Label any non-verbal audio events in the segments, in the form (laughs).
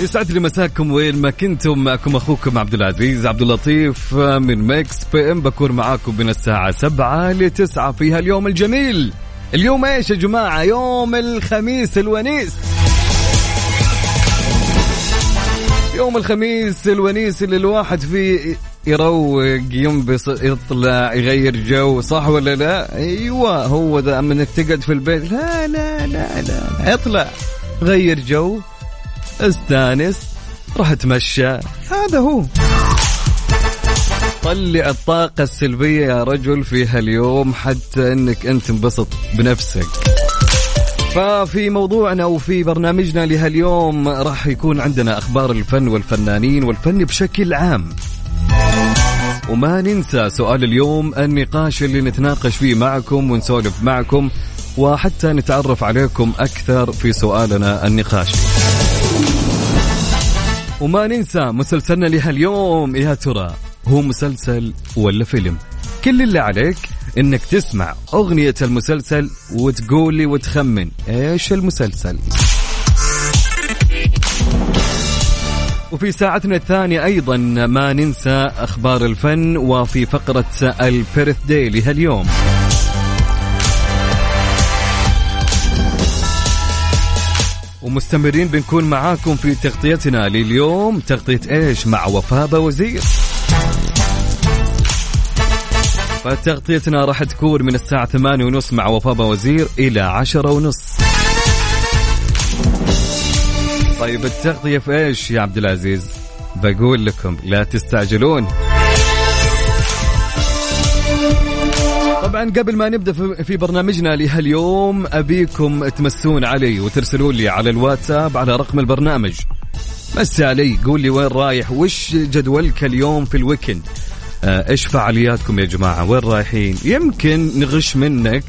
يسعد لي مساكم وين ما كنتم. معكم أخوكم عبد العزيز عبد اللطيف من Mix PM. بكون معاكم من الساعة سبعة لتسعة في هاليوم الجميل. اليوم إيش يا جماعة؟ يوم الخميس الونيس. يوم الخميس الونيس اللي الواحد فيه يروق ينبسط يطلع يغير جو صح ولا لا؟ أيوه هو من إنك تقعد في البيت لا لا لا لا اطلع غير جو. استانس راح اتمشى. هذا هو. طلع الطاقة السلبية يا رجل في هاليوم حتى إنك أنت تنبسط بنفسك. ففي موضوعنا وفي برنامجنا لهاليوم راح يكون عندنا أخبار الفن والفنانين والفن بشكل عام. وما ننسى سؤال اليوم النقاش اللي نتناقش فيه معكم ونسولف معكم وحتى نتعرف عليكم أكثر في سؤالنا النقاشي. وما ننسى مسلسلنا لهاليوم يا ترى. هو مسلسل ولا فيلم؟ كل اللي عليك إنك تسمع أغنية المسلسل وتقول لي وتخمن إيش المسلسل. وفي ساعتنا الثانية أيضا ما ننسى أخبار الفن وفي فقرة البيرث داي لهاليوم. ومستمرين بنكون معاكم في تغطيتنا لليوم. تغطية إيش؟ مع وفاء وزير فتغطيتنا راح تكون من الساعة ثمانية ونص مع وفاء وزير إلى عشرة ونص. طيب التغطية في إيش يا عبد العزيز؟ بقول لكم لا تستعجلون. طبعا قبل ما نبدأ في برنامجنا لهاليوم أبيكم تمسون علي وترسلوا لي على الواتساب على رقم البرنامج. مسي علي قول لي وين رايح؟ وش جدولك اليوم في الويكند؟ آه، إيش فعالياتكم يا جماعة؟ وين رايحين؟ يمكن نغش منك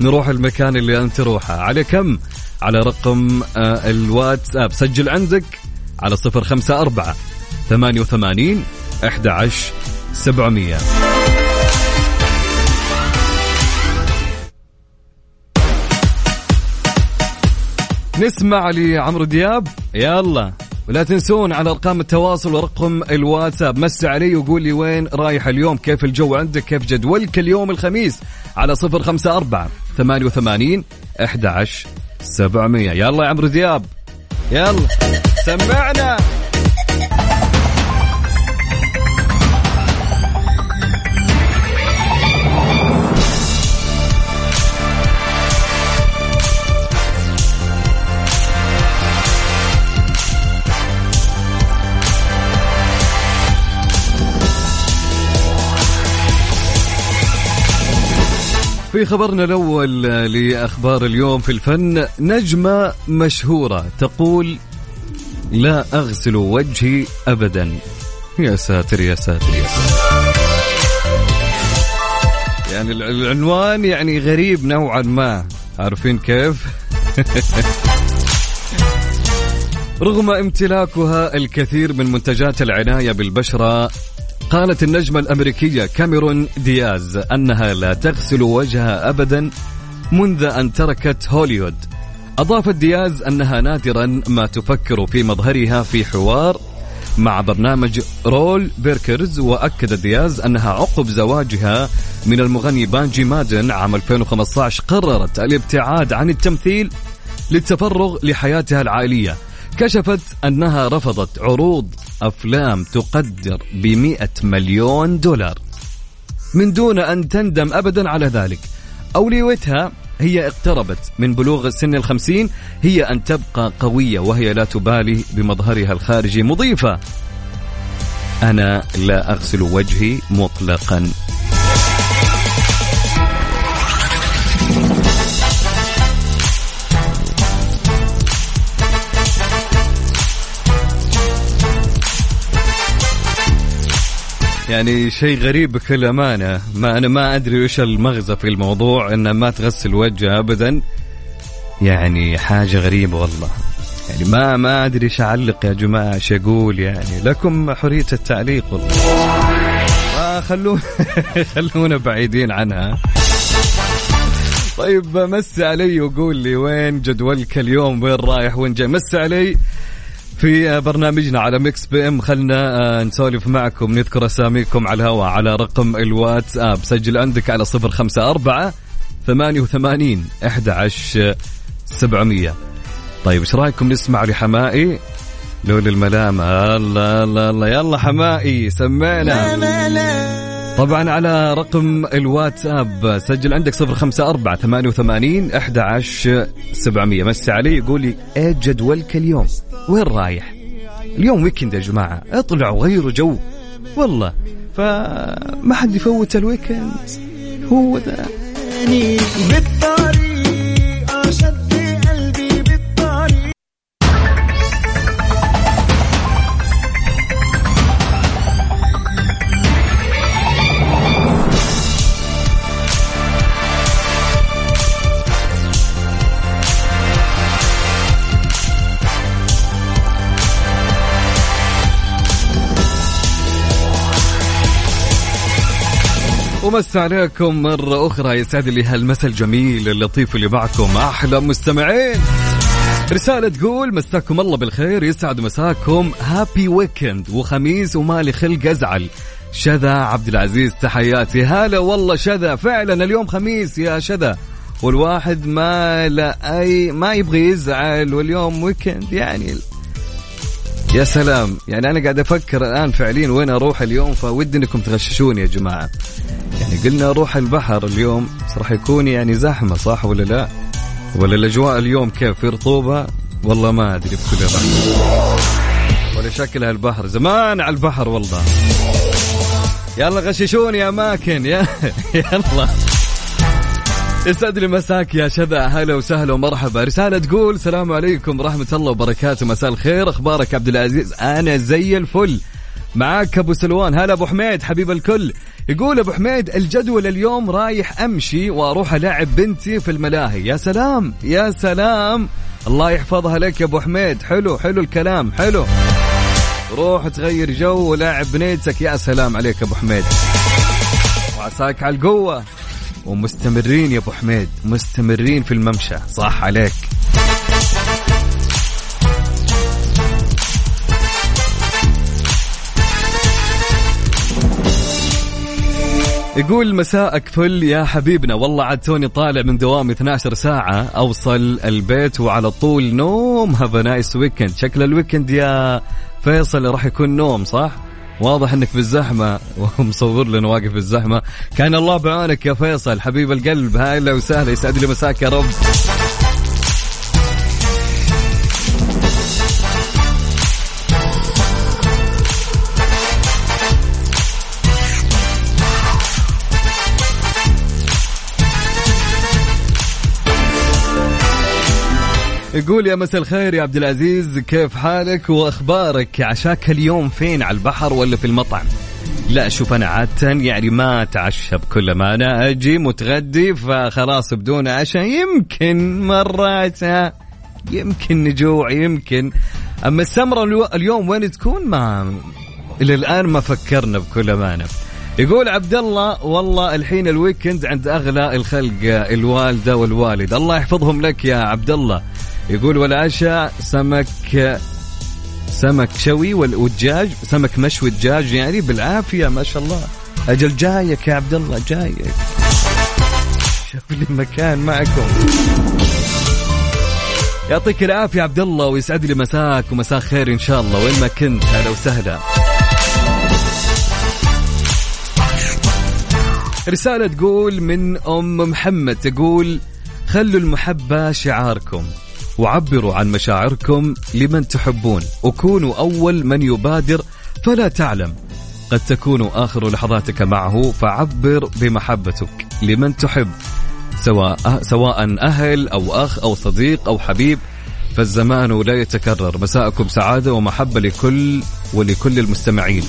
ونروح (laughs) المكان اللي أنت تروحه. على كم؟ على رقم آه، الواتساب. سجل عندك على 054 88 11 700 نسمع لعمرو دياب. يلا. ولا تنسون على أرقام التواصل ورقم الواتساب. مس علي وقول لي وين رايح اليوم كيف الجو عندك كيف جدولك اليوم الخميس؟ على صفر خمسة أربعة ثمانية وثمانين أحد عشر سبعمية. يلا يا عمرو دياب. يلا. سمعنا. في خبرنا الأول لأخبار اليوم في الفن نجمة مشهورة تقول لا أغسل وجهي أبدا. يا ساتر يا ساتر يا ساتر. يعني الع- العنوان يعني غريب نوعا ما. عارفين كيف؟ (laughs) رغم امتلاكها الكثير من منتجات العناية بالبشرة قالت النجمة الأمريكية كاميرون دياز أنها لا تغسل وجهها أبدا منذ أن تركت هوليوود. أضافت دياز أنها نادرا ما تفكر في مظهرها في حوار مع برنامج Rule Breakers وأكد دياز أنها عقب زواجها من المغني بنجي مادن عام 2015 قررت الابتعاد عن التمثيل للتفرغ لحياتها العائلية. كشفت أنها رفضت عروض أفلام تقدر بمئة مليون دولار من دون أن تندم أبدا على ذلك. أولويتها هي اقتربت من بلوغ سن الخمسين هي أن تبقى قوية وهي لا تبالي بمظهرها الخارجي. مضيفة. أنا لا أغسل وجهي مطلقا. يعني شيء غريب بكل أمانة. ما أنا ما أدري وش المغزى في الموضوع إن ما تغسل وجه ابدا يعني حاجة غريبة والله. يعني ما ما أدري إيش أعلق يا جماعة إيش أقول يعني. لكم حرية التعليق والله. خلونا (laughs) خلونا بعيدين عنها. طيب مس علي وقول لي وين جدولك اليوم؟ وين رايح؟ وين جاي؟ مس علي. في برنامجنا على Mix PM خلنا آه، نسولف معكم نذكر أساميكم على الهواء على رقم الواتساب. سجل عندك على صفر خمسة أربعة ثمانية وثمانين أحد عشر سبعمية. طيب إيش رأيكم نسمع لحماقي؟ لولا الملامة. الله الله الله. يلا حماقي سمعنا. طبعا على رقم الواتساب سجل عندك صفر خمسة أربعة ثمانية وثمانين أحد عشر سبعمية. مسي علي يقول لي إيه جدولك اليوم؟ وين رايح؟ اليوم weekend يا جماعة اطلعوا غيروا جو. والله فما حد يفوت ال weekend هو ذا بالطريق شد ومس عليكم مرة أخرى. يسعد لي هالمسا الجميل اللطيف اللي معكم. أحلى مستمعين. رسالة تقول مساكم الله بالخير. يسعد مساكم. happy weekend وخميس ومالي خلق أزعل. شذا عبد العزيز تحياتي. هلا والله شذا. فعلا اليوم خميس يا شذا. والواحد ما لا أي ما يبغى يزعل. واليوم weekend يعني يا سلام. يعني أنا قاعد أفكر الآن فعليا وين أروح اليوم فودي إنكم تغششوني يا جماعة. يعني قلنا أروح البحر اليوم بس راح يكون يعني زحمة صح ولا لا؟ ولا الأجواء اليوم كيف؟ في رطوبة؟ والله ما أدري بكل الرحمة. ولا شكلها البحر زمان على البحر والله. يلا غششوني أماكن. (laughs) يلا. يسعد لي مساك يا شذا. هلا وسهلا ومرحبا. رسالة تقول السلام عليكم ورحمة الله وبركاته. مساء الخير. أخبارك عبد العزيز؟ أنا زي الفل. معاك أبو سلوان. هلا أبو حميد حبيب الكل. يقول أبو حميد الجدول اليوم رايح أمشي وأروح ألعب بنتي في الملاهي. يا سلام يا سلام. الله يحفظها لك يا أبو حميد. حلو حلو الكلام حلو. روح تغير جو ولاعب بنيتك. يا سلام عليك أبو حميد. وعساك على القوة. ومستمرين يا أبو حميد مستمرين في الممشى صح عليك يقول مساءك فل يا حبيبنا والله عاد توني طالع من دوامي 12 ساعة أوصل البيت وعلى طول نوم have nice weekend شكل ال weekend يا فيصل راح يكون نوم صح؟ واضح إنك في الزحمة ومصور لنا واقف في الزحمة. كان الله بعونك يا فيصل حبيب القلب هلا وسهلا يسعد لي مساك يا رب. يقول يا مساء الخير يا عبد العزيز كيف حالك؟ وأخبارك؟ عشاك اليوم فين؟ على البحر ولا في المطعم؟ لا شوف أنا عادة يعني ما اتعشى بكل ما أنا أجي متغدي فخلاص بدون عشاء يمكن مرات يمكن نجوع يمكن. أما السمرة اليو- اليوم وين تكون؟ ما إلى الآن ما فكرنا بكل أمانة. يقول عبد الله والله الحين ال weekend عند أغلى الخلق الوالدة والوالد. الله يحفظهم لك يا عبد الله. يقول والعشاء سمك سمك شوي وال- والدجاج سمك مشوي دجاج يعني بالعافية ما شاء الله. أجل جايك يا عبد الله جايك. شوف لي مكان معكم. يعطيك العافية عبد الله ويسعد لي مساك ومساء خير إن شاء الله. وين ما كنت أهلا وسهلا. رسالة تقول من أم محمد تقول خلوا المحبة شعاركم. وعبروا عن مشاعركم لمن تحبون. وكونوا أول من يبادر فلا تعلم. قد تكون آخر لحظاتك معه فعبر بمحبتك لمن تحب. سواء سواء أهل أو أخ أو صديق أو حبيب فالزمان لا يتكرر. مساءكم سعادة ومحبة لكل ولكل المستمعين.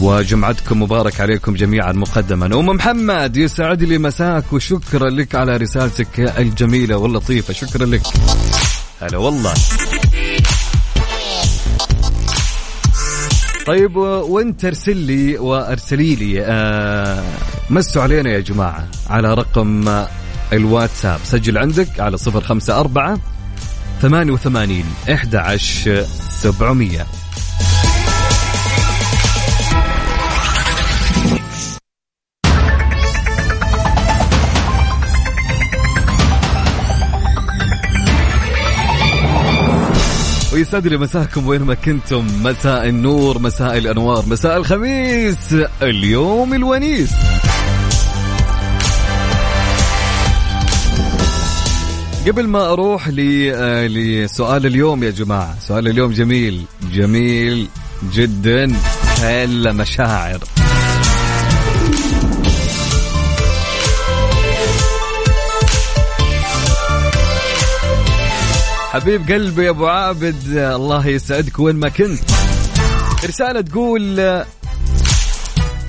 وجمعتكم مبارك عليكم جميعا مقدما. أم محمد يسعد لي مساك وشكرا لك على رسالتك الجميلة واللطيفة. شكرا لك. هلا والله. طيب وانت ارسل لي وأرسلي لي؟ آه مسوا علينا يا جماعة على رقم الواتساب. سجل عندك على صفر خمسة أربعة ثمانية وثمانين إحدى عشر سبعمية. ويسعد لي مساكم وين ما كنتم. مساء النور مساء الأنوار مساء الخميس. اليوم الونيس. قبل ما أروح آه، لسؤال اليوم يا جماعة. سؤال اليوم جميل جميل جدا. هلا مشاعر. حبيب قلبي يا أبو عابد الله يسعدك وين ما كنت. رسالة تقول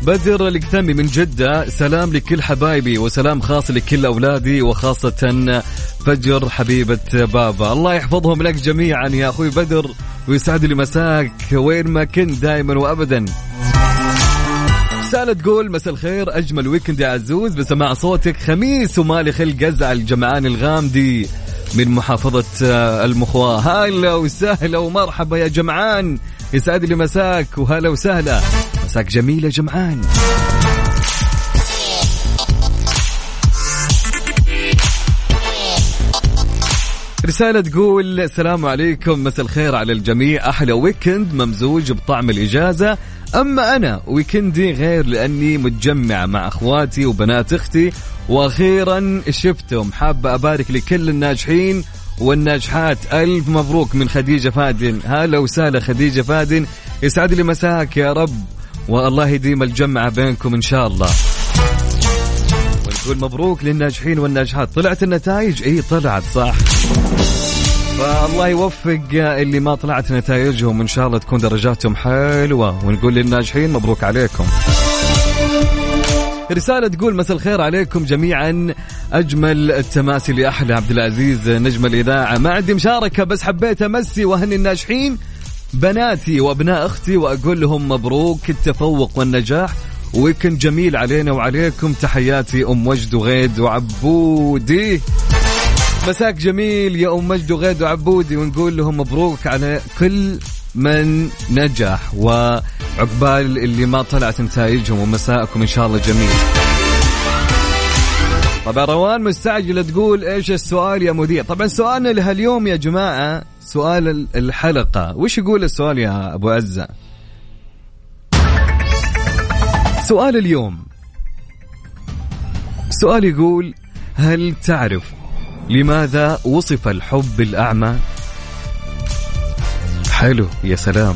بدر الكتمي من جدة سلام لكل حبايبي وسلام خاص لكل أولادي وخاصة فجر حبيبة بابا. الله يحفظهم لك جميعا يا أخوي بدر ويسعد لي مساك وين ما كنت دائما وأبدا. رسالة تقول مساء الخير أجمل ويكند يا عزوز بسماع صوتك خميس ومالي خلق أزعل الجمعان الغامدي. من محافظة آه، المخواة. هلا وسهلا ومرحبا يا جمعان. يسعد لي مساك وهلا وسهلا. مساك جميل يا جمعان. رسالة تقول السلام عليكم مساء الخير على الجميع. أحلى ويكند ممزوج بطعم الإجازة. أما أنا ويكندي غير لأني متجمع مع أخواتي وبنات أختي وأخيرا شفتهم حابة أبارك لكل الناجحين والناجحات. ألف مبروك من خديجة فادن. هلا وسهلا خديجة فادن. يسعد لي مساك يا رب. والله يديم الجمعة بينكم إن شاء الله. ونقول مبروك للناجحين والناجحات. طلعت النتائج؟ إي طلعت صح. فالله يوفق اللي ما طلعت نتائجهم إن شاء الله تكون درجاتهم حلوة. ونقول للناجحين مبروك عليكم. رسالة تقول مساء الخير عليكم جميعا. أجمل التماسي لأحلى عبد العزيز نجم الإذاعة. ما عندي مشاركة بس حبيت أمسي وأهني الناجحين بناتي وأبناء أختي وأقول لهم مبروك التفوق والنجاح. ويكند جميل علينا وعليكم. تحياتي أم وجد وغيد وعبودي. مساك جميل يا أم مجد وغيد وعبودي ونقول لهم مبروك على كل من نجح وعقبال اللي ما طلعت نتائجهم ومساءكم إن شاء الله جميل. طبعا روان مستعجلة تقول إيش السؤال يا مذيع؟ طبعا سؤالنا لهاليوم يا جماعة سؤال ال- الحلقة. وش يقول السؤال يا أبو عزة؟ سؤال اليوم. سؤال يقول هل تعرف لماذا وصف الحب الأعمى؟ حلو يا سلام.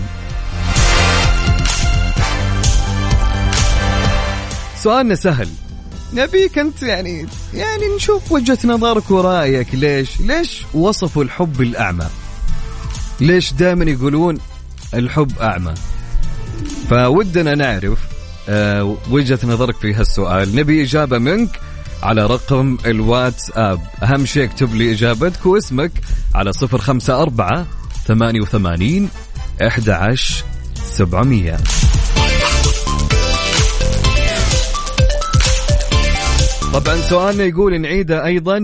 سؤالنا سهل. نبيك أنت يعني يعني نشوف وجهة نظرك ورأيك. ليش؟ ليش وصفوا الحب الأعمى؟ ليش دائما يقولون الحب أعمى؟ فودنا نعرف آه، وجهة نظرك في هالسؤال. نبي إجابة منك. على رقم الواتساب. أهم شيء اكتب لي إجابتك واسمك على صفر خمسة أربعة ثمانية وثمانين إحدى عشر سبعمية. طبعا سؤالنا يقول نعيده أيضا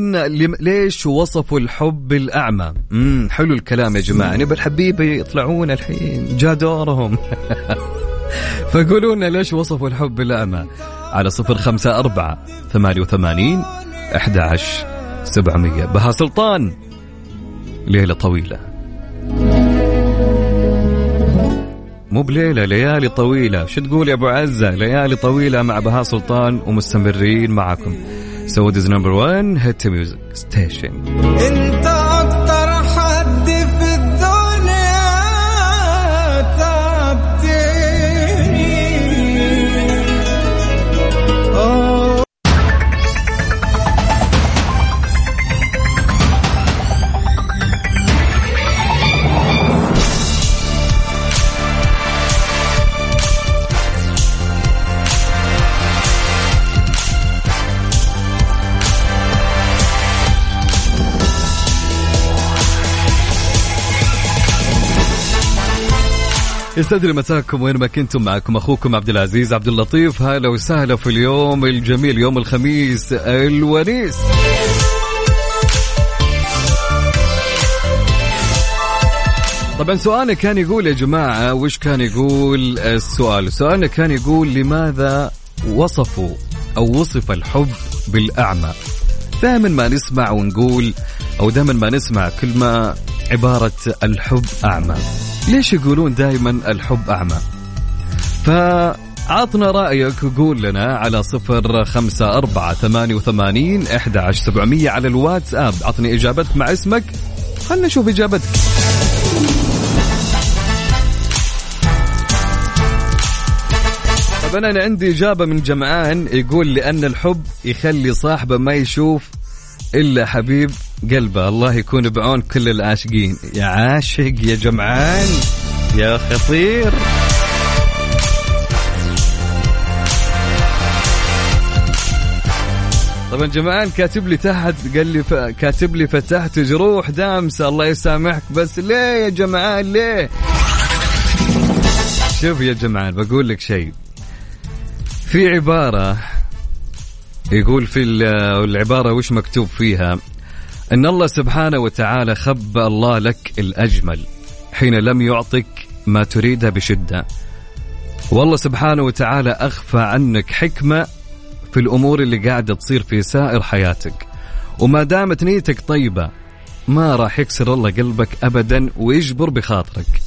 ليش وصفوا الحب الأعمى؟ امم حلو الكلام يا جماعة. نبى الحبيبه يطلعون الحين جاء دورهم. (laughs) فقولوا لنا ليش وصفوا الحب الأعمى؟ على صفر خمسة أربعة ثمانية وثمانين أحد عشر سبعمية. بها سلطان ليلة طويلة. مو بليلة ليالي طويلة. شو تقول يا أبو عزة؟ ليالي طويلة مع بهاء سلطان ومستمرين معكم Saudi's number 1 hit music station يستدري مساكم وين ما كنتم معكم أخوكم عبد العزيز عبد اللطيف. هلا وسهلا في اليوم الجميل يوم الخميس الونيس. طبعا سؤالنا كان يقول يا جماعة وش كان يقول السؤال؟ سؤالنا كان يقول لماذا وصفوا أو وصف الحب بالأعمى؟ دائما ما نسمع ونقول أو دائما ما نسمع كلمة عبارة الحب أعمى. ليش يقولون دائما الحب أعمى؟ فعطنا رأيك وقول لنا على صفر خمسة أربعة ثمانية وثمانين إحدى عشر سبعمية على الواتساب. عطني إجابتك مع اسمك. خلنا نشوف إجابتك. طب أنا عندي إجابة من جمعان يقول لأن الحب يخلي صاحبه ما يشوف إلا حبيب قلبه. الله يكون بعون كل العاشقين. يا عاشق يا جمعان يا خطير. طبعا جمعان كاتب لي تحت قال لي ف... كاتب لي فتحت جروح دامسة. الله يسامحك بس ليه يا جمعان؟ ليه؟ شوف يا جمعان بقول لك شيء. في عبارة يقول في العبارة وش مكتوب فيها؟ أن الله سبحانه وتعالى خبى الله لك الأجمل حين لم يعطك ما تريده بشدة. والله سبحانه وتعالى أخفى عنك حكمة في الأمور اللي قاعدة تصير في سائر حياتك. وما دامت نيتك طيبة ما راح يكسر الله قلبك أبدا ويجبر بخاطرك.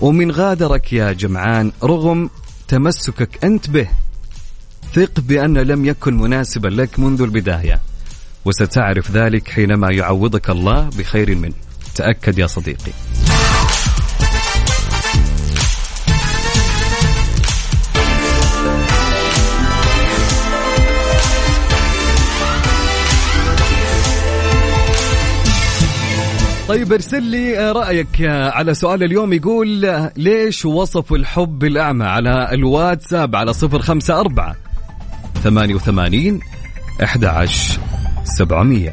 ومن غادرك يا جمعان رغم تمسكك أنت به ثق بأن لم يكن مناسبا لك منذ البداية. وستعرف ذلك حينما يعوضك الله بخير منه. تأكد يا صديقي. طيب ارسل لي رأيك على سؤال اليوم. يقول ليش وصف الحب الأعمى على الواتساب على 054 88 11 سبعمية.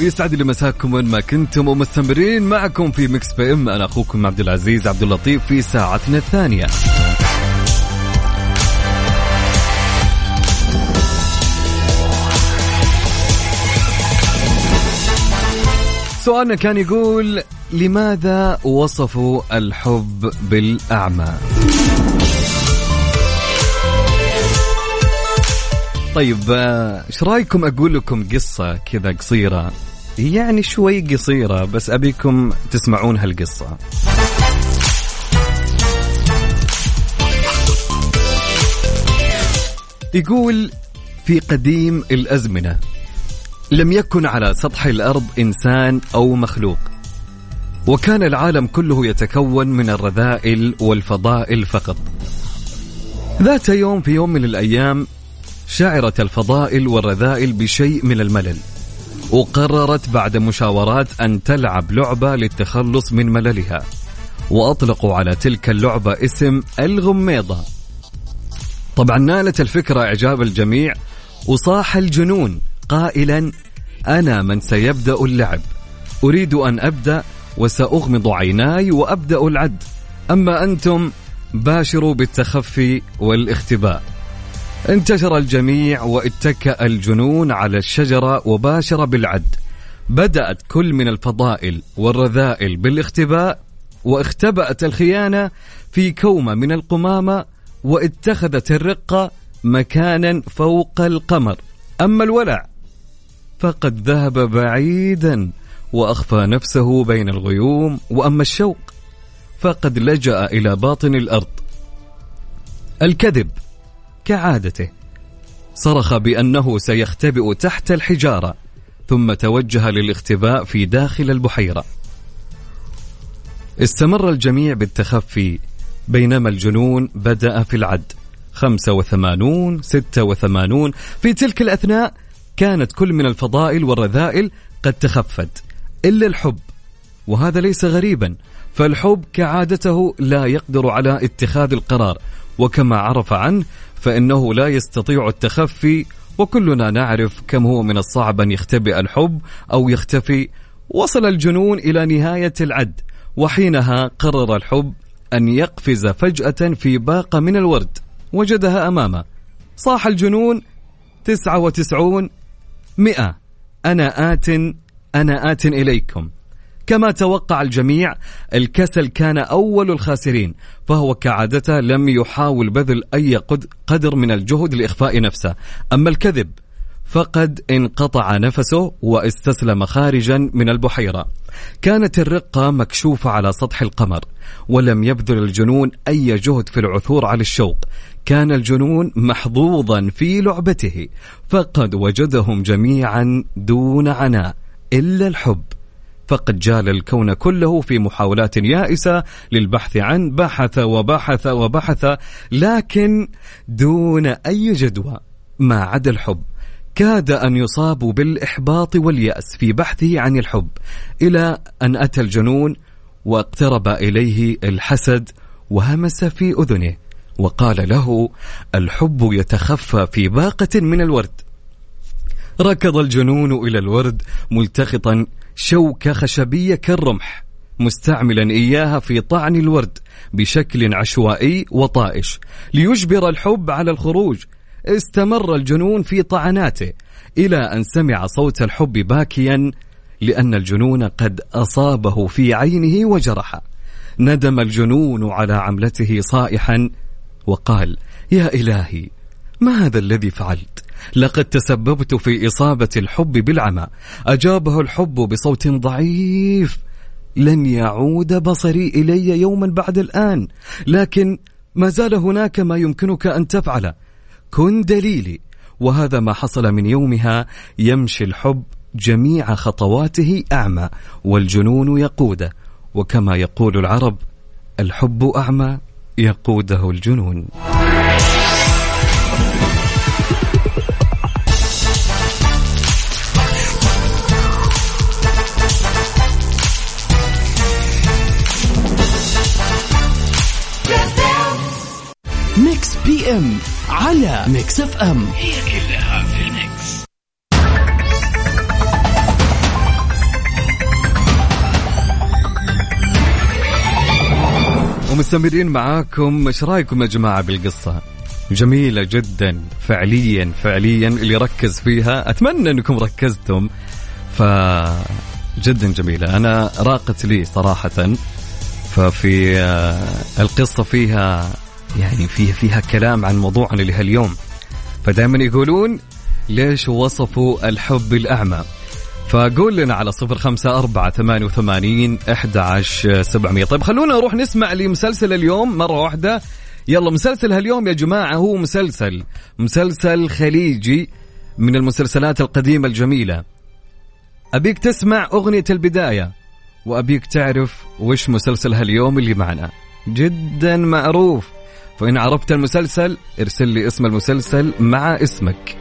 يسعد لي مساكم وين ما كنتم ومستمرين معكم في Mix PM. أنا أخوكم عبد العزيز عبد اللطيف في ساعتنا الثانية. سؤالنا كان يقول لماذا وصفوا الحب بالأعمى؟ طيب إيش رأيكم أقول لكم قصة كذا قصيرة؟ يعني شوي قصيرة بس أبيكم تسمعون هالقصة. يقول في قديم الأزمنة لم يكن على سطح الأرض إنسان أو مخلوق. وكان العالم كله يتكون من الرذائل والفضائل فقط. ذات يوم في يوم من الأيام شعرت الفضائل والرذائل بشيء من الملل وقررت بعد مشاورات أن تلعب لعبة للتخلص من مللها وأطلقوا على تلك اللعبة اسم الغميضة. طبعا نالت الفكرة إعجاب الجميع وصاح الجنون قائلا أنا من سيبدأ اللعب. أريد أن أبدأ وسأغمض عيناي وأبدأ العد. أما أنتم باشروا بالتخفي والاختباء. انتشر الجميع واتكأ الجنون على الشجرة وباشر بالعد. بدأت كل من الفضائل والرذائل بالاختباء واختبأت الخيانة في كومة من القمامة واتخذت الرقة مكانا فوق القمر. أما الولع فقد ذهب بعيدا وأخفى نفسه بين الغيوم وأما الشوق فقد لجأ إلى باطن الأرض. الكذب كعادته. صرخ بأنه سيختبئ تحت الحجارة ثم توجه للاختباء في داخل البحيرة. استمر الجميع بالتخفي بينما الجنون بدأ في العد. خمسة وثمانون ستة وثمانون في تلك الأثناء كانت كل من الفضائل والرذائل قد تخفت إلا الحب وهذا ليس غريبا فالحب كعادته لا يقدر على اتخاذ القرار وكما عرف عنه فإنه لا يستطيع التخفي وكلنا نعرف كم هو من الصعب أن يختبئ الحب أو يختفي. وصل الجنون إلى نهاية العد وحينها قرر الحب أن يقفز فجأة في باقة من الورد وجدها أمامه. صاح الجنون تسعة وتسعون مئة. أنا آت أنا آت إليكم. كما توقع الجميع الكسل كان أول الخاسرين فهو كعادته لم يحاول بذل أي قد- قدر من الجهد لإخفاء نفسه. أما الكذب فقد انقطع نفسه واستسلم خارجا من البحيرة. كانت الرقة مكشوفة على سطح القمر ولم يبذل الجنون أي جهد في العثور على الشوق. كان الجنون محظوظا في لعبته فقد وجدهم جميعا دون عناء إلا الحب. فقد جال الكون كله في محاولات يائسة للبحث عن بحث وبحث وبحث لكن دون أي جدوى. ما عدا الحب كاد أن يصاب بالإحباط واليأس في بحثه عن الحب إلى أن أتى الجنون واقترب إليه الحسد وهمس في أذنه. وقال له الحب يتخفى في باقة من الورد. ركض الجنون إلى الورد ملتقطا شوكة خشبية كالرمح مستعملا إياها في طعن الورد بشكل عشوائي وطائش ليجبر الحب على الخروج. استمر الجنون في طعناته إلى أن سمع صوت الحب باكيا لأن الجنون قد أصابه في عينه وجرحه ندم الجنون على عملته صائحا وقال يا إلهي ما هذا الذي فعلت؟ لقد تسببت في إصابة الحب بالعمى. أجابه الحب بصوت ضعيف. لن يعود بصري إلي يوما بعد الآن. لكن ما زال هناك ما يمكنك أن تفعله كن دليلي. وهذا ما حصل من يومها. يمشي الحب جميع خطواته أعمى والجنون يقوده وكما يقول العرب الحب أعمى. يقوده الجنون. Mix PM على Mix FM هي كلها ومستمرين معاكم. إيش رأيكم يا جماعة بالقصة؟ جميلة جدا فعليا فعليا اللي ركز فيها. أتمنى إنكم ركزتم. ف جدا جميلة. أنا راقت لي صراحة. ففي آه، القصة فيها يعني فيها فيها كلام عن موضوعنا لهاليوم فدائما يقولون ليش وصفوا الحب الأعمى؟ فقول لنا على صفر خمسة أربعة ثمانية وثمانين أحد عشر سبعمية. طيب خلونا نروح نسمع لمسلسل اليوم مرة واحدة. يلا مسلسل هاليوم يا جماعة هو مسلسل مسلسل خليجي من المسلسلات القديمة الجميلة. أبيك تسمع أغنية البداية وأبيك تعرف وش مسلسل هاليوم اللي معنا. جدا معروف. فإن عرفت المسلسل ارسل لي اسم المسلسل مع اسمك.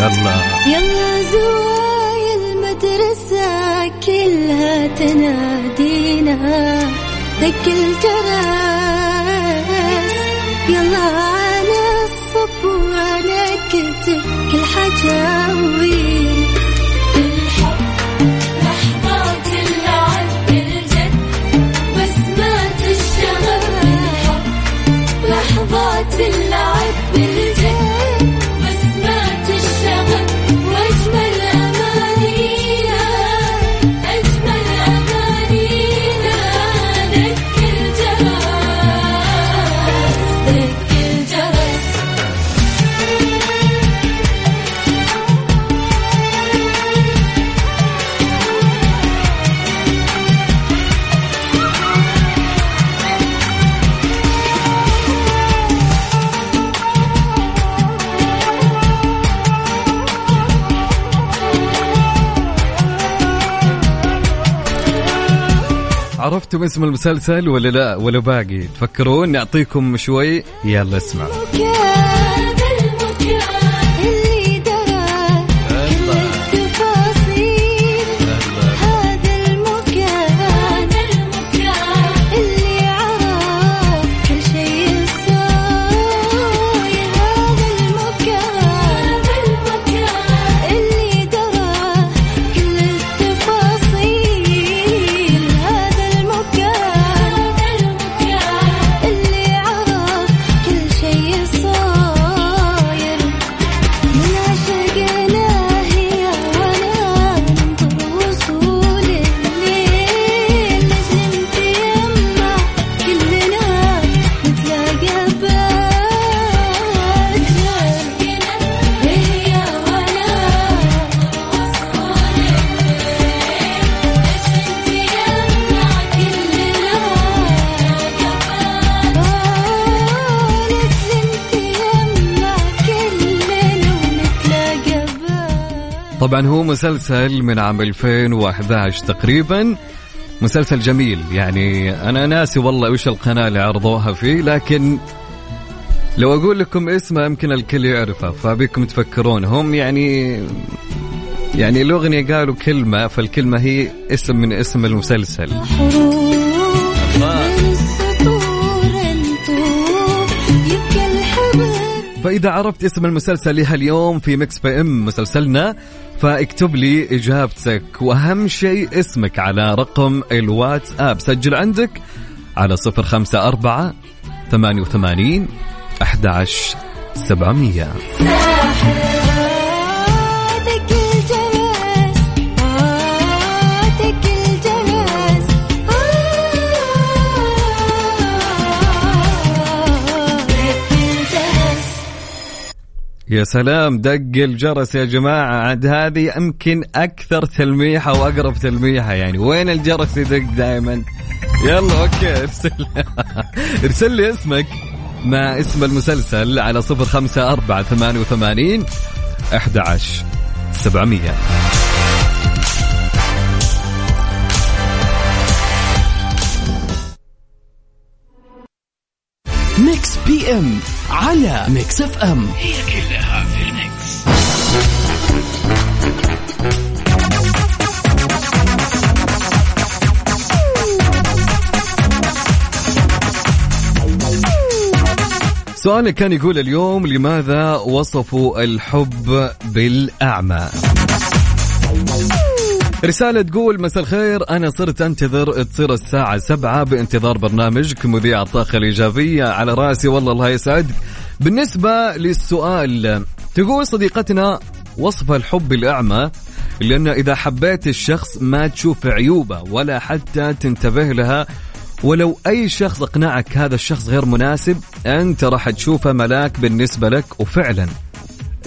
يلا. يلا زوايا المدرسة كلها تنادينا. دق الجرس يلا أنا الصب وأنا كتب كل حاجة وين عرفتم اسم المسلسل ولا لا؟ ولا باقي؟ تفكرون؟ نعطيكم شوي. يلا اسمع طبعا هو مسلسل من عام 2011 تقريبا. مسلسل جميل يعني أنا ناسي والله وش القناة اللي عرضوها فيه لكن لو أقول لكم اسمه يمكن الكل يعرفه فبيكم تفكرون. هم يعني يعني الأغنية قالوا كلمة فالكلمة هي اسم من اسم المسلسل. فإذا عرفت اسم المسلسل لها اليوم في Mix PM مسلسلنا فاكتب لي إجابتك وأهم شيء اسمك على رقم الواتساب. سجل عندك على صفر خمسة أربعة ثمانية وثمانين أحد عشر سبعمية. يا سلام دق الجرس يا جماعة. عاد هذه يمكن أكثر تلميحة وأقرب تلميحة يعني. وين الجرس يدق دائما يلا أوكي ارسل. (laughs) ارسل لي اسمك مع اسم المسلسل على صفر خمسة أربعة ثمانية وثمانين أحد عشر سبعمية. Mix PM على Mix FM. هي كلها في ال Mix. سؤالك كان يقول اليوم لماذا وصفوا الحب بالأعمى؟ رسالة تقول مساء الخير أنا صرت أنتظر تصير الساعة سبعة بانتظار برنامجك مذيع الطاقة الإيجابية على رأسي والله الله يسعدك. بالنسبة للسؤال تقول صديقتنا وصف الحب الأعمى لأنه إذا حبيت الشخص ما تشوف عيوبه ولا حتى تنتبه لها ولو أي شخص أقنعك هذا الشخص غير مناسب أنت راح تشوفه ملاك بالنسبة لك وفعلا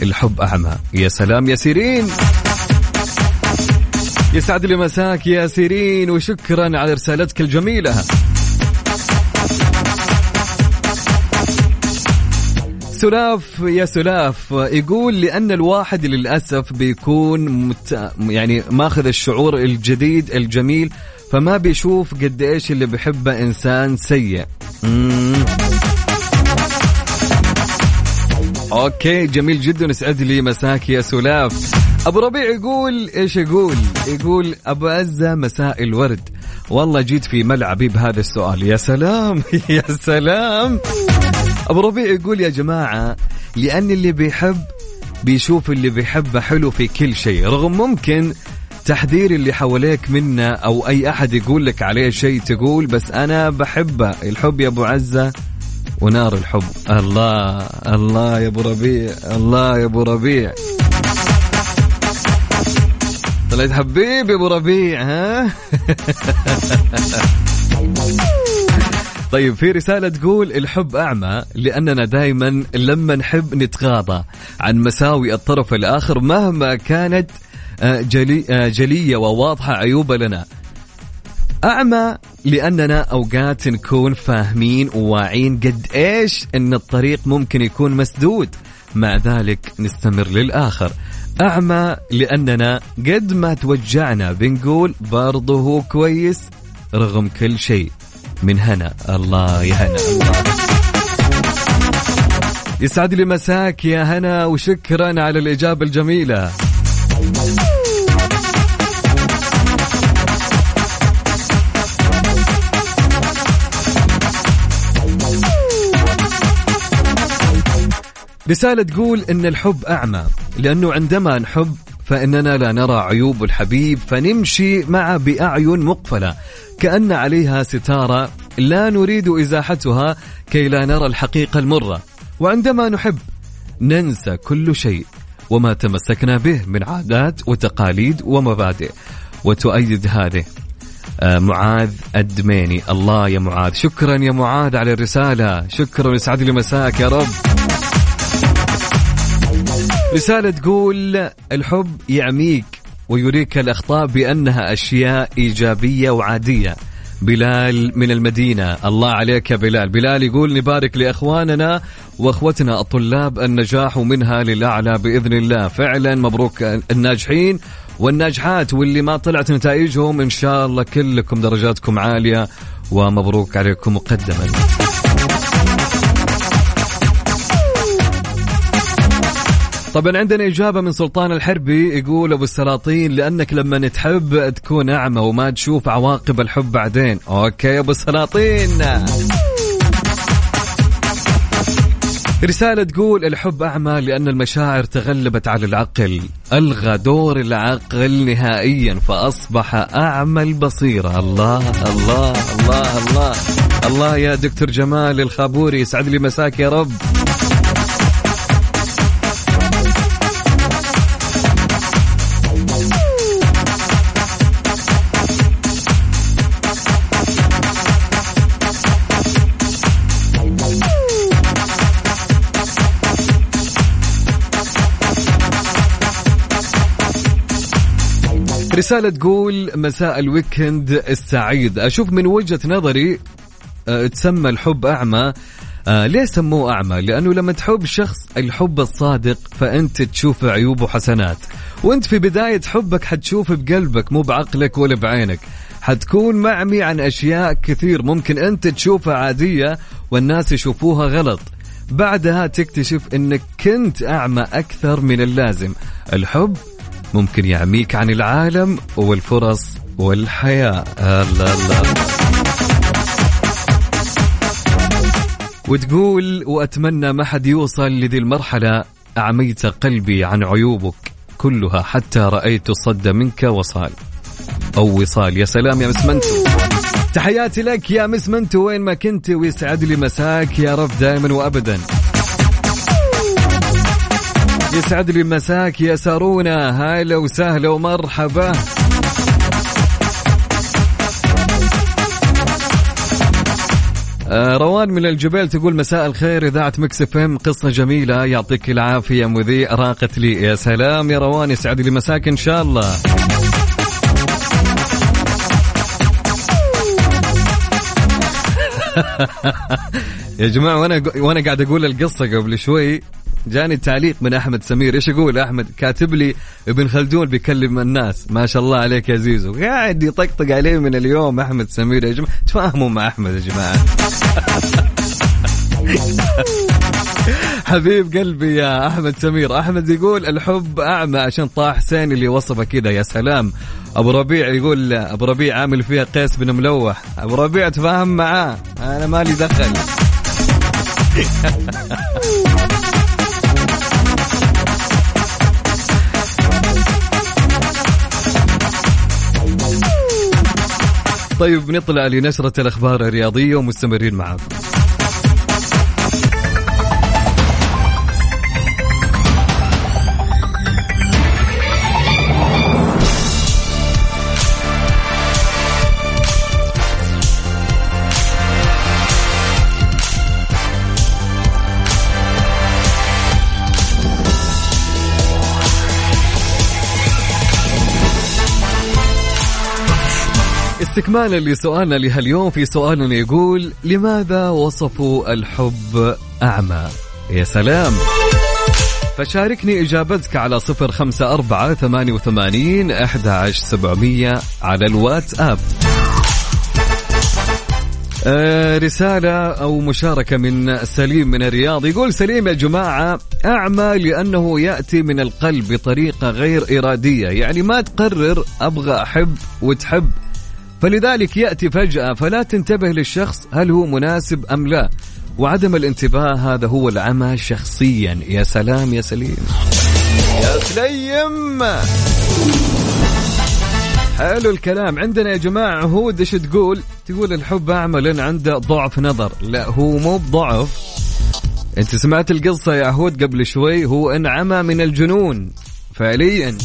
الحب أعمى. يا سلام يا سيرين! يسعد لي مساك يا سيرين وشكرا على رسالتك الجميلة. سلاف يا سلاف يقول لأن الواحد للأسف بيكون مت... يعني ماخذ الشعور الجديد الجميل فما بيشوف قد إيش اللي بيحبه إنسان سيء. مم. أوكي جميل جدا يسعد لي مساك يا سلاف. أبو ربيع يقول إيش يقول؟ يقول أبو عزة مساء الورد. والله جيت في ملعبي بهذا السؤال. يا سلام (laughs) يا سلام. أبو ربيع يقول يا جماعة لأن اللي بيحب بيشوف اللي بيحبه حلو في كل شيء. رغم ممكن تحذير اللي حواليك منه أو أي أحد يقول لك عليه شيء تقول بس أنا بحبه. الحب يا أبو عزة ونار الحب. الله الله يا أبو ربيع الله يا أبو ربيع. طلعت حبيبي أبو ربيع ها؟ (laughs) طيب في رسالة تقول الحب أعمى لأننا دائما لما نحب نتغاضى عن مساوئ الطرف الآخر مهما كانت آه، جلي آه، جلية وواضحة عيوبة لنا. أعمى لأننا أوقات نكون فاهمين وواعين قد إيش أن الطريق ممكن يكون مسدود. مع ذلك نستمر للآخر. أعمى لأننا قد ما توجعنا بنقول برضه هو كويس رغم كل شيء. من هنا الله يا هنا يسعد لي مساك يا هنا وشكرا على الإجابة الجميلة. رسالة تقول إن الحب أعمى. لأنه عندما نحب فإننا لا نرى عيوب الحبيب فنمشي معه بأعين مقفلة. كأن عليها ستارة لا نريد إزاحتها كي لا نرى الحقيقة المرة. وعندما نحب ننسى كل شيء وما تمسكنا به من عادات وتقاليد ومبادئ. وتؤيد هذه آه، معاذ الدميني الله يا معاذ. شكرا يا معاذ على الرسالة. شكرا يسعد لي مساك يا رب. رسالة تقول الحب يعميك ويريك الأخطاء بأنها أشياء إيجابية وعادية. بلال من المدينة. الله عليك يا بلال. بلال يقول نبارك لإخواننا وأخوتنا الطلاب النجاح ومنها للأعلى بإذن الله. فعلا مبروك الناجحين والناجحات واللي ما طلعت نتائجهم. إن شاء الله كلكم درجاتكم عالية ومبروك عليكم مقدما. طبعا عندنا إجابة من سلطان الحربي يقول أبو السلاطين لأنك لما تحب تكون أعمى وما تشوف عواقب الحب بعدين. أوكي أبو السلاطين. رسالة تقول الحب أعمى لأن المشاعر تغلبت على العقل. ألغى دور العقل نهائيا فأصبح أعمى البصيرة. الله الله الله الله الله. يا دكتور جمال الخابوري يسعد لي مساك يا رب. رسالة تقول مساء الويكند السعيد. أشوف من وجهة نظري أه، تسمى الحب أعمى. آه ليه سموه أعمى؟ لأنه لما تحب شخص الحب الصادق فأنت تشوف عيوبه وحسنات وأنت في بداية حبك حتشوف بقلبك مو بعقلك ولا بعينك. حتكون معمي عن أشياء كثير ممكن أنت تشوفها عادية والناس يشوفوها غلط. بعدها تكتشف أنك كنت أعمى أكثر من اللازم. الحب ممكن يعميك عن العالم والفرص والحياة. الله الله. وتقول وأتمنى ما حد يوصل لذي المرحلة. أعميت قلبي عن عيوبك كلها حتى رأيت الصد منك وصال. أو وصال. يا سلام يا مسمنتو تحياتي لك يا مسمنتو وين ما كنت ويسعد لي مساك يا رب دائما وأبدا. يسعد لي مساك يا سارونا هلا وسهلا ومرحبا. آه، روان من الجبال تقول مساء الخير إذاعة Mix FM قصة جميلة يعطيك العافية مذيع راقت لي يا سلام. يا روان يسعد لي مساك إن شاء الله. (laughs) يا جماعة وأنا وأنا قاعد أقول القصة قبل شوي. جاني تعليق من أحمد سمير. إيش يقول أحمد؟ كاتب لي ابن خلدون بيكلم الناس. ما شاء الله عليك يا زيزو. قاعد يطقطق عليه من اليوم أحمد سمير يا جماعة. تفاهموا مع أحمد يا جماعة. (laughs) حبيب قلبي يا أحمد سمير. أحمد يقول الحب أعمى عشان طه حسين اللي وصفه كذا. يا سلام. أبو ربيع يقول أبو ربيع عامل فيها قيس بن ملوح. أبو ربيع تفاهم معاه. أنا مالي دخل. (laughs) طيب نطلع لنشرة الأخبار الرياضية ومستمرين معاكم. استكمالا لسؤالنا لهاليوم في سؤالنا يقول لماذا وصفوا الحب أعمى؟ يا سلام. فشاركني إجابتك على صفر خمسة أربعة ثمانية وثمانين أحد سبعمية على الواتساب. آه، رسالة أو مشاركة من سليم من الرياض. يقول سليم يا جماعة أعمى لأنه يأتي من القلب بطريقة غير إرادية. يعني ما تقرر أبغى أحب وتحب فلذلك يأتي فجأة فلا تنتبه للشخص هل هو مناسب أم لا. وعدم الانتباه هذا هو العمى شخصيا. يا سلام يا سليم. يا سليم! حلو الكلام. عندنا يا جماعة عهود إيش تقول؟ تقول الحب أعمى لأن عنده ضعف نظر. لا هو مو بضعف. أنت سمعت القصة يا عهود قبل شوي؟ هو إنعمى من الجنون. فعليا.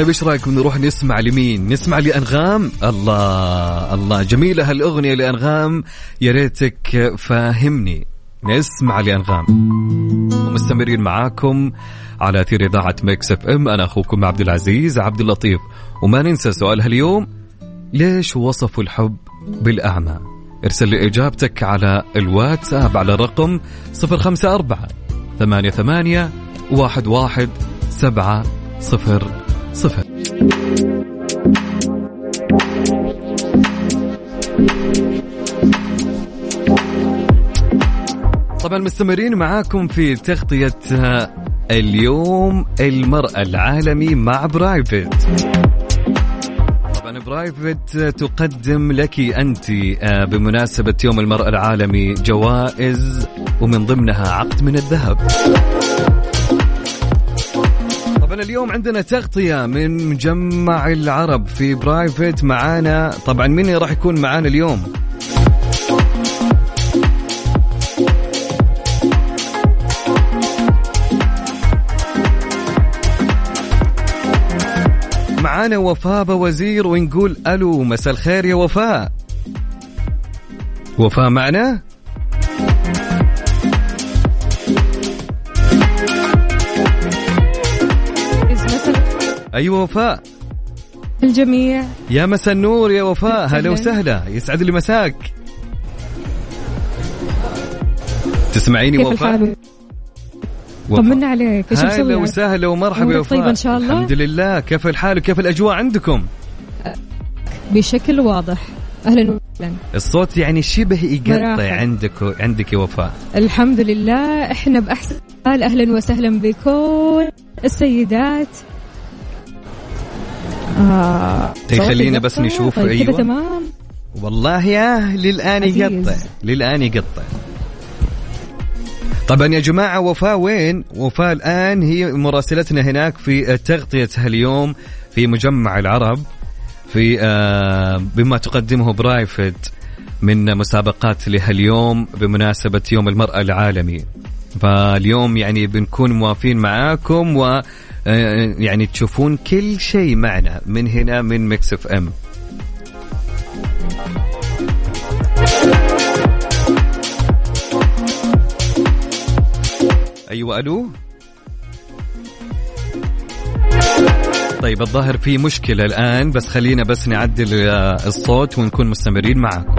طيب إيش رايكم نروح نسمع لمين؟ نسمع لأنغام؟ الله الله. جميلة هالأغنية لأنغام. يا ريتك فاهمني. نسمع لأنغام. ومستمرين معاكم على أثير إذاعة Mix FM. أنا أخوكم عبد العزيز عبد اللطيف. وما ننسى سؤالها اليوم ليش وصفوا الحب بالأعمى؟ ارسل لي إجابتك على الواتساب على الرقم 054 ثمانية ثمانية واحد واحد سبعة صفر صفر. طبعا مستمرين معاكم في تغطية اليوم المرأة العالمي مع Private. طبعا Private تقدم لك أنت آه، بمناسبة يوم المرأة العالمي جوائز ومن ضمنها عقد من الذهب. اليوم عندنا تغطية من مجمع العرب في برايفت معانا. طبعا مين راح يكون معانا اليوم؟ معانا وفاء وزير ونقول ألو مساء الخير يا وفاء. وفاء معنا؟ أيوه وفاء؟ الجميع. يا مساء النور يا وفاء. هلا. وسهلا. يسعد لي مساك. تسمعيني كيف وفاء؟ الحال؟ طمنا عليك. إيش هلا مسوي؟ وسهلا ومرحبا يا وفاء. إن شاء الله؟ الحمد لله. كيف الحال وكيف الأجواء عندكم؟ بشكل واضح. أهلا وسهلا. الصوت يعني شبه يقطع. عندك عندك يا وفاء. الحمد لله. إحنا بأحسن حال أهلا وسهلا بكل السيدات. آه طيب خلينا بس؟ نشوف، طيب أيوة. كذا تمام والله يا للآن. يقطع للآن يقطع طبعا يا جماعة وفاء وين؟ وفاء الآن هي مراسلتنا هناك في تغطية اليوم في مجمع العرب في آه، بما تقدمه Private من مسابقات لهاليوم بمناسبة يوم المرأة العالمي فاليوم يعني بنكون موافين معاكم و يعني تشوفون كل شيء معنا من هنا من Mix FM أيوه ألو؟ طيب الظاهر في مشكلة الآن بس خلينا بس نعدل آه، الصوت ونكون مستمرين معكم.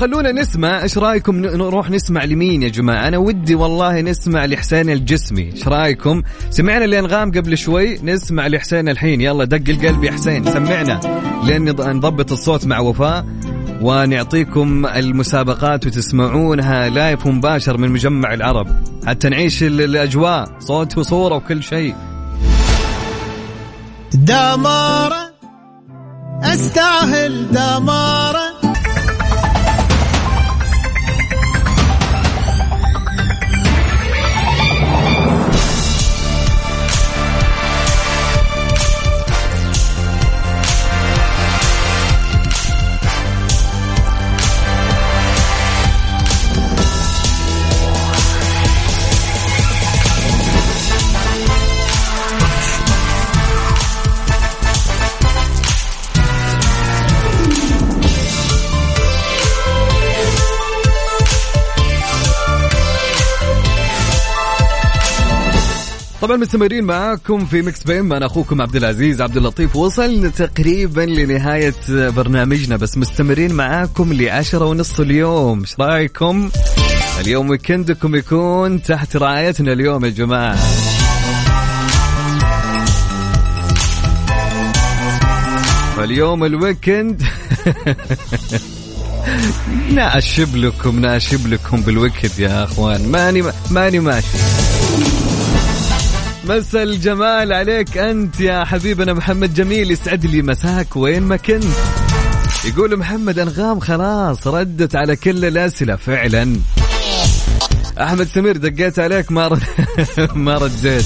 خلونا نسمع إيش رأيكم نروح نسمع لمين يا جماعة؟ أنا ودي والله نسمع لحسين الجسمي إيش رأيكم؟ سمعنا الانغام قبل شوي نسمع لحسين الحين يلا دق القلب يا حسين سمعنا. لين نض- نضبط الصوت مع وفاء ونعطيكم المسابقات وتسمعونها لايف مباشر من مجمع العرب. حتى نعيش ال- الأجواء صوت وصورة وكل شيء. دمارة أستاهل دمارة طبعا مستمرين معاكم في Mix PM أنا أخوكم عبد العزيز عبد اللطيف. وصلنا تقريبا لنهاية برنامجنا بس مستمرين معاكم لعشرة ونص اليوم. إيش رأيكم؟ اليوم weekend كم يكون تحت رعايتنا اليوم يا جماعة. فاليوم ال weekend (laughs) ناشب لكم ناشب لكم بال weekend يا أخوان. ماني ماني ماشي. مسا الجمال عليك أنت يا حبيبنا محمد جميل. يسعد لي مساك وين ما كنت. يقول محمد أنغام خلاص ردت على كل الأسئلة فعلا. أحمد سمير دقيت عليك ما رد... (laughs) ما رديت.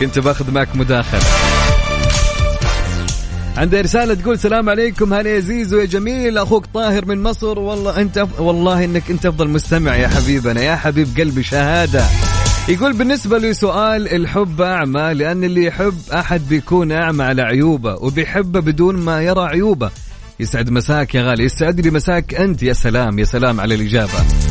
كنت باخذ معك مداخلة. عندي رسالة تقول سلام عليكم هلا يا زيزو يا جميل. أخوك طاهر من مصر. والله أنت. والله إنك أنت أفضل مستمع يا حبيبنا. يا حبيب قلبي شهادة. يقول بالنسبة لسؤال الحب أعمى لأن اللي يحب أحد بيكون أعمى على عيوبه وبيحبه بدون ما يرى عيوبه. يسعد مساك يا غالي يسعد لي مساك أنت يا سلام يا سلام على الإجابة.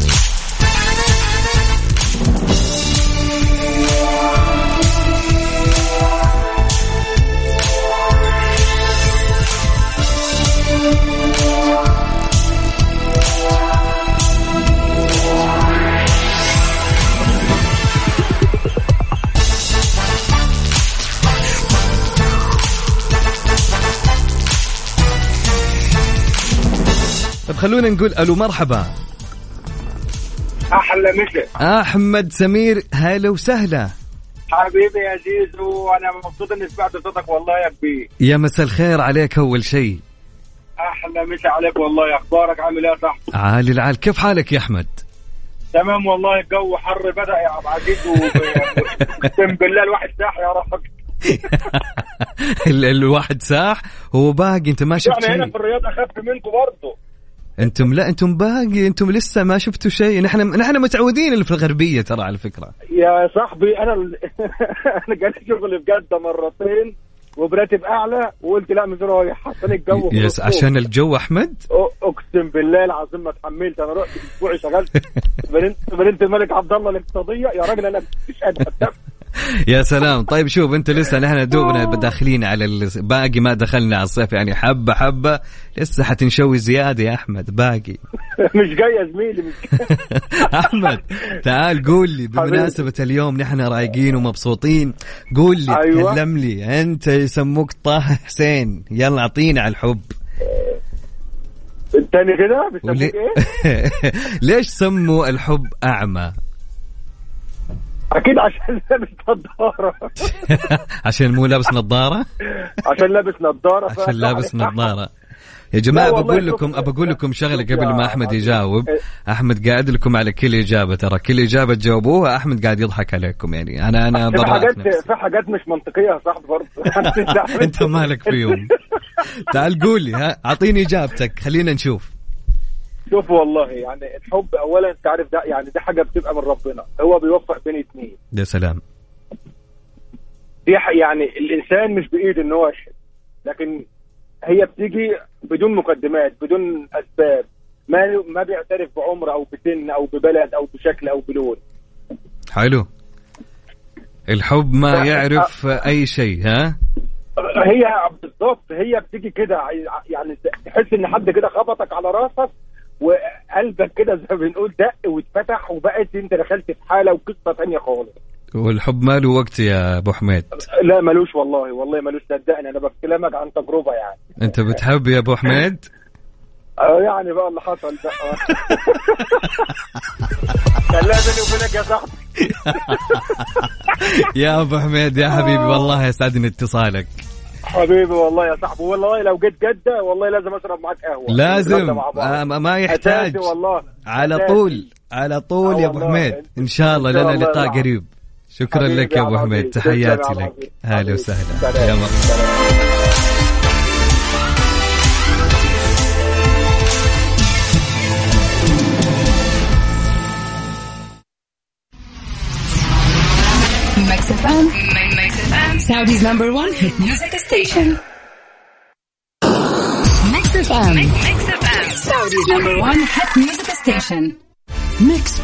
خلونا نقول ألو مرحبا. أحلى مسا. أحمد سمير هلا وسهلا. حبيبي يا زيزو أنا مبسوط إني سمعت صوتك والله يا كبير. يا مساء الخير عليك أول شيء. أحلى مسا عليك والله أخبارك عامل إيه يا صاحبي؟ عالي العال كيف حالك يا أحمد؟ تمام والله الجو حر بدأ يا عبد العزيز أقسم بالله الواحد ساح يا (laughs) ال- الواحد ساح هو باقي أنت ما شفت إحنا هنا في الرياض أخف منكم برضه. أنتم لا أنتم باقي أنتم لسه ما شفتوا شيء. نحن نحن متعودين اللي في الغربية ترى على فكرة. يا صاحبي أنا (laughs) أنا جالي شغل في جده مرتين وبراتب اعلى وقلت لا مش رايح عشان الجو يس. عشان الجو أحمد؟ أقسم بالله العظيم ما اتحملت أنا رحت أسبوعي شغلت. (laughs) بنت بنت الملك عبد الله الاقتصادية يا راجل أنا مش قادر. (laughs) يا سلام. طيب شوف انت لسه نحن دوبنا داخلين على باقي ما دخلنا على الصيف يعني حبة حبة لسه حتنشوي زيادة يا أحمد باقي. (laughs) مش جاي يا زميلي مش (laughs) أحمد تعال قول لي بمناسبة اليوم نحن رايقين ومبسوطين قول لي أيوة. تكلم لي أنت يسموك طه حسين. يلا أعطينا على الحب. التاني كده؟ بيسموك. إيه؟ ليش سموا الحب أعمى؟ أكيد عشان لابس نظارة. (laughs) عشان مو لابس نظارة؟ عشان لابس نظارة. عشان لابس نظارة. يا جماعة بقول لكم بقول لكم شغلة قبل ما أحمد. يجاوب. إيه. أحمد قاعد لكم على كل إجابة ترى كل إجابة تجاوبوها أحمد قاعد يضحك عليكم يعني. أنا أنا في حاجات في حاجات مش منطقية يا صاحبي برضه. (laughs) (laughs) أنت مالك فيهم؟ تعال قول لي ها أعطيني إجابتك خلينا نشوف. شوف والله يعني الحب اولا أنت عارف ده يعني دي حاجة بتبقى من ربنا هو بيوفق بين اتنين. يا سلام. دي يعني الإنسان مش بإيده إن هو يحب لكن هي بتيجي بدون مقدمات بدون أسباب ما ما بيعترف بعمر أو بسن أو ببلد أو بشكل أو بلون. حلو. الحب ما يعرف أي شيء ها؟ هي بالظبط هي بتيجي كده يعني تحس إن حد كده خبطك على راسك وقلبك كده زي ما بنقول دق واتفتح وبقت انت دخلت في حالة وقصة ثانية خالص. والحب ما له وقت يا أبو حميد؟ لا ملوش والله والله ملوش صدقني أنا بكلمك عن تجربة يعني. أنت بتحب يا أبو حميد؟ آه يعني بقى اللي حصل بقى لا بيني وبينك يا صاحبي. (laughs) يا أبو حميد يا حبيبي والله يسعدني اتصالك. حبيبي والله يا صاحبي والله لو جيت جده والله لازم أشرب معاك قهوة لازم. آه، ما يحتاج والله على. طول على طول آه يا أبو والله. حميد إن شاء الله لنا لقاء قريب شكرا لك يا أبو حميد. تحياتي لك عظيم. هلا حبيبي. وسهلا. يا مرحبا. Mix FM. Saudi's number one hit music station. Mix FM. Mix FM. Saudi's number one hit music station.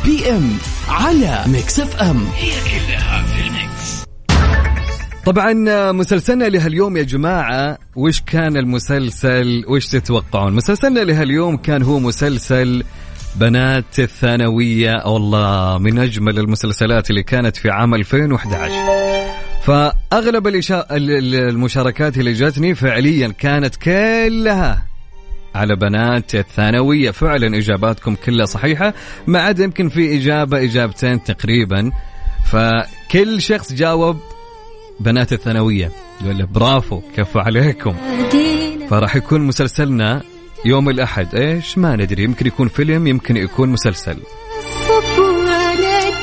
PM على FM هي كلها في ال Mix طبعا مسلسلنا لهاليوم يا جماعة وش كان المسلسل وش تتوقعون مسلسلنا لهاليوم كان هو مسلسل بنات الثانوية والله من أجمل المسلسلات اللي كانت في عام 2011 ال- المشاركات اللي جاتني فعليا كانت كلها على بنات الثانوية. فعلا إجاباتكم كلها صحيحة ما عدا يمكن في إجابة إجابتين تقريبا. فكل شخص جاوب بنات الثانوية يقول برافو كفو عليكم. فراح يكون مسلسلنا يوم الأحد. إيش؟ ما ندري يمكن يكون فيلم يمكن يكون مسلسل.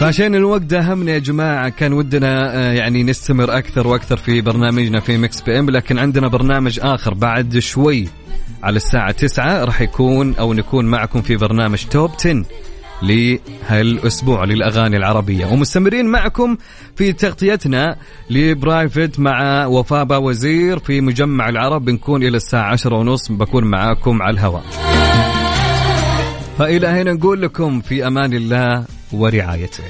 فعشان الوقت داهمنا يا جماعة كان ودنا آه، يعني نستمر أكثر وأكثر في برنامجنا في Mix PM لكن عندنا برنامج آخر بعد شوي على الساعة 9 راح يكون أو نكون معكم في برنامج Top 10 لهالأسبوع للأغاني العربية. ومستمرين معكم في تغطيتنا ل Private مع وفاء وزير في مجمع العرب بنكون إلى الساعة 10 ونص بكون معاكم على الهواء. فإلى هنا نقول لكم في أمان الله ورعايته.